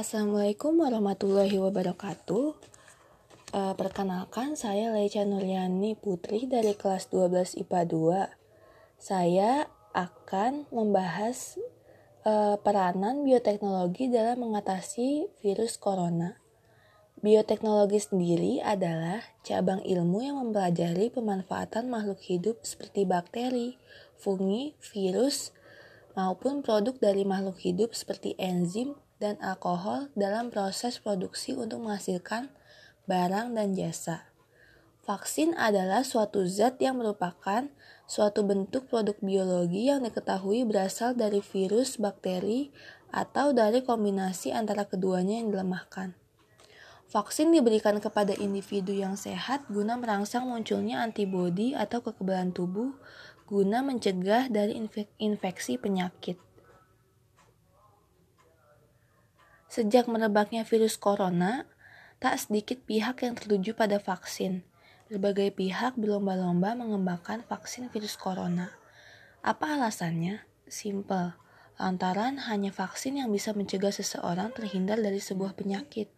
Assalamualaikum warahmatullahi wabarakatuh. Uh, perkenalkan, saya Leica Nuryani Putri dari kelas 12 IPA 2. Saya akan membahas uh, peranan bioteknologi dalam mengatasi virus corona. Bioteknologi sendiri adalah cabang ilmu yang mempelajari pemanfaatan makhluk hidup seperti bakteri, fungi, virus, maupun produk dari makhluk hidup seperti enzim, dan alkohol dalam proses produksi untuk menghasilkan barang dan jasa. Vaksin adalah suatu zat yang merupakan suatu bentuk produk biologi yang diketahui berasal dari virus, bakteri, atau dari kombinasi antara keduanya yang dilemahkan. Vaksin diberikan kepada individu yang sehat guna merangsang munculnya antibodi atau kekebalan tubuh guna mencegah dari infeksi penyakit. Sejak merebaknya virus corona, tak sedikit pihak yang tertuju pada vaksin. Berbagai pihak berlomba-lomba mengembangkan vaksin virus corona. Apa alasannya? Simple, lantaran hanya vaksin yang bisa mencegah seseorang terhindar dari sebuah penyakit.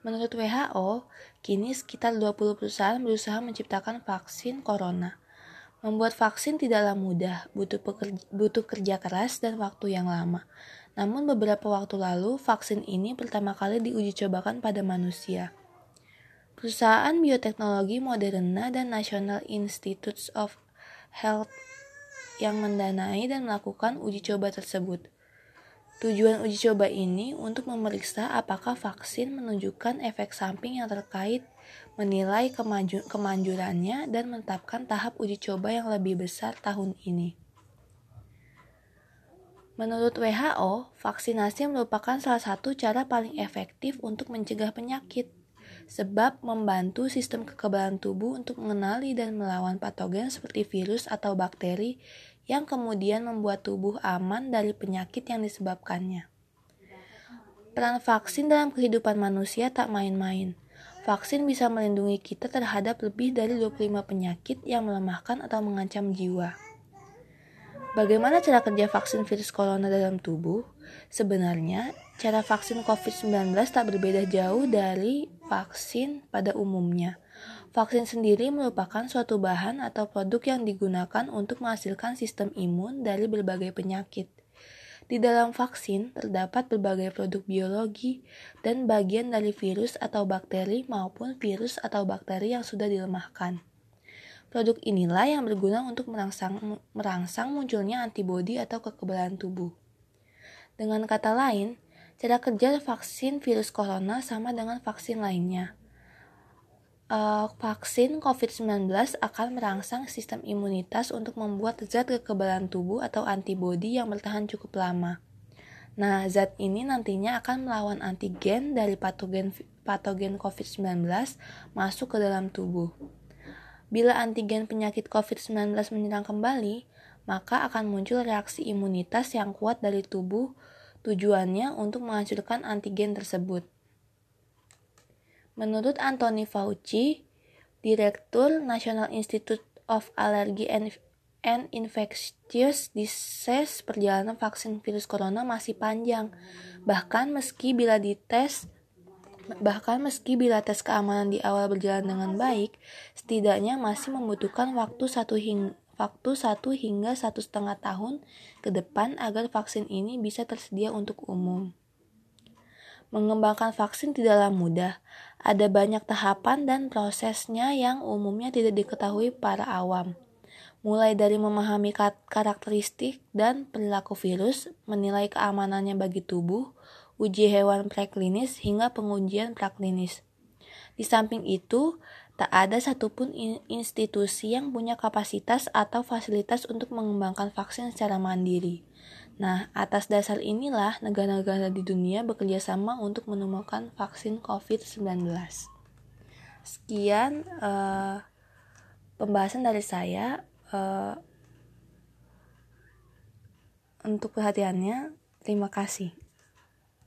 Menurut WHO, kini sekitar 20 perusahaan berusaha menciptakan vaksin corona. Membuat vaksin tidaklah mudah, butuh, pekerja, butuh kerja keras dan waktu yang lama. Namun beberapa waktu lalu, vaksin ini pertama kali diuji cobakan pada manusia. Perusahaan bioteknologi Moderna dan National Institutes of Health yang mendanai dan melakukan uji coba tersebut. Tujuan uji coba ini untuk memeriksa apakah vaksin menunjukkan efek samping yang terkait, menilai kemanjurannya, dan menetapkan tahap uji coba yang lebih besar tahun ini. Menurut WHO, vaksinasi merupakan salah satu cara paling efektif untuk mencegah penyakit, sebab membantu sistem kekebalan tubuh untuk mengenali dan melawan patogen seperti virus atau bakteri yang kemudian membuat tubuh aman dari penyakit yang disebabkannya. Peran vaksin dalam kehidupan manusia tak main-main. Vaksin bisa melindungi kita terhadap lebih dari 25 penyakit yang melemahkan atau mengancam jiwa. Bagaimana cara kerja vaksin virus corona dalam tubuh? Sebenarnya, cara vaksin COVID-19 tak berbeda jauh dari vaksin pada umumnya. Vaksin sendiri merupakan suatu bahan atau produk yang digunakan untuk menghasilkan sistem imun dari berbagai penyakit. Di dalam vaksin terdapat berbagai produk biologi dan bagian dari virus atau bakteri maupun virus atau bakteri yang sudah dilemahkan. Produk inilah yang berguna untuk merangsang, merangsang munculnya antibodi atau kekebalan tubuh. Dengan kata lain, cara kerja vaksin virus corona sama dengan vaksin lainnya. Uh, vaksin COVID-19 akan merangsang sistem imunitas untuk membuat zat kekebalan tubuh atau antibodi yang bertahan cukup lama. Nah, zat ini nantinya akan melawan antigen dari patogen patogen COVID-19 masuk ke dalam tubuh. Bila antigen penyakit COVID-19 menyerang kembali, maka akan muncul reaksi imunitas yang kuat dari tubuh tujuannya untuk menghancurkan antigen tersebut. Menurut Anthony Fauci, Direktur National Institute of Allergy and, and Infectious Disease, perjalanan vaksin virus corona masih panjang. Bahkan meski bila dites Bahkan meski bila tes keamanan di awal berjalan dengan baik, setidaknya masih membutuhkan waktu satu hingga waktu satu hingga satu setengah tahun ke depan agar vaksin ini bisa tersedia untuk umum. Mengembangkan vaksin tidaklah mudah. Ada banyak tahapan dan prosesnya yang umumnya tidak diketahui para awam. Mulai dari memahami karakteristik dan perilaku virus, menilai keamanannya bagi tubuh, uji hewan preklinis hingga pengujian praklinis. Di samping itu, tak ada satupun institusi yang punya kapasitas atau fasilitas untuk mengembangkan vaksin secara mandiri. Nah, atas dasar inilah negara-negara di dunia bekerja sama untuk menemukan vaksin COVID-19. Sekian uh, pembahasan dari saya. Uh, untuk perhatiannya, terima kasih.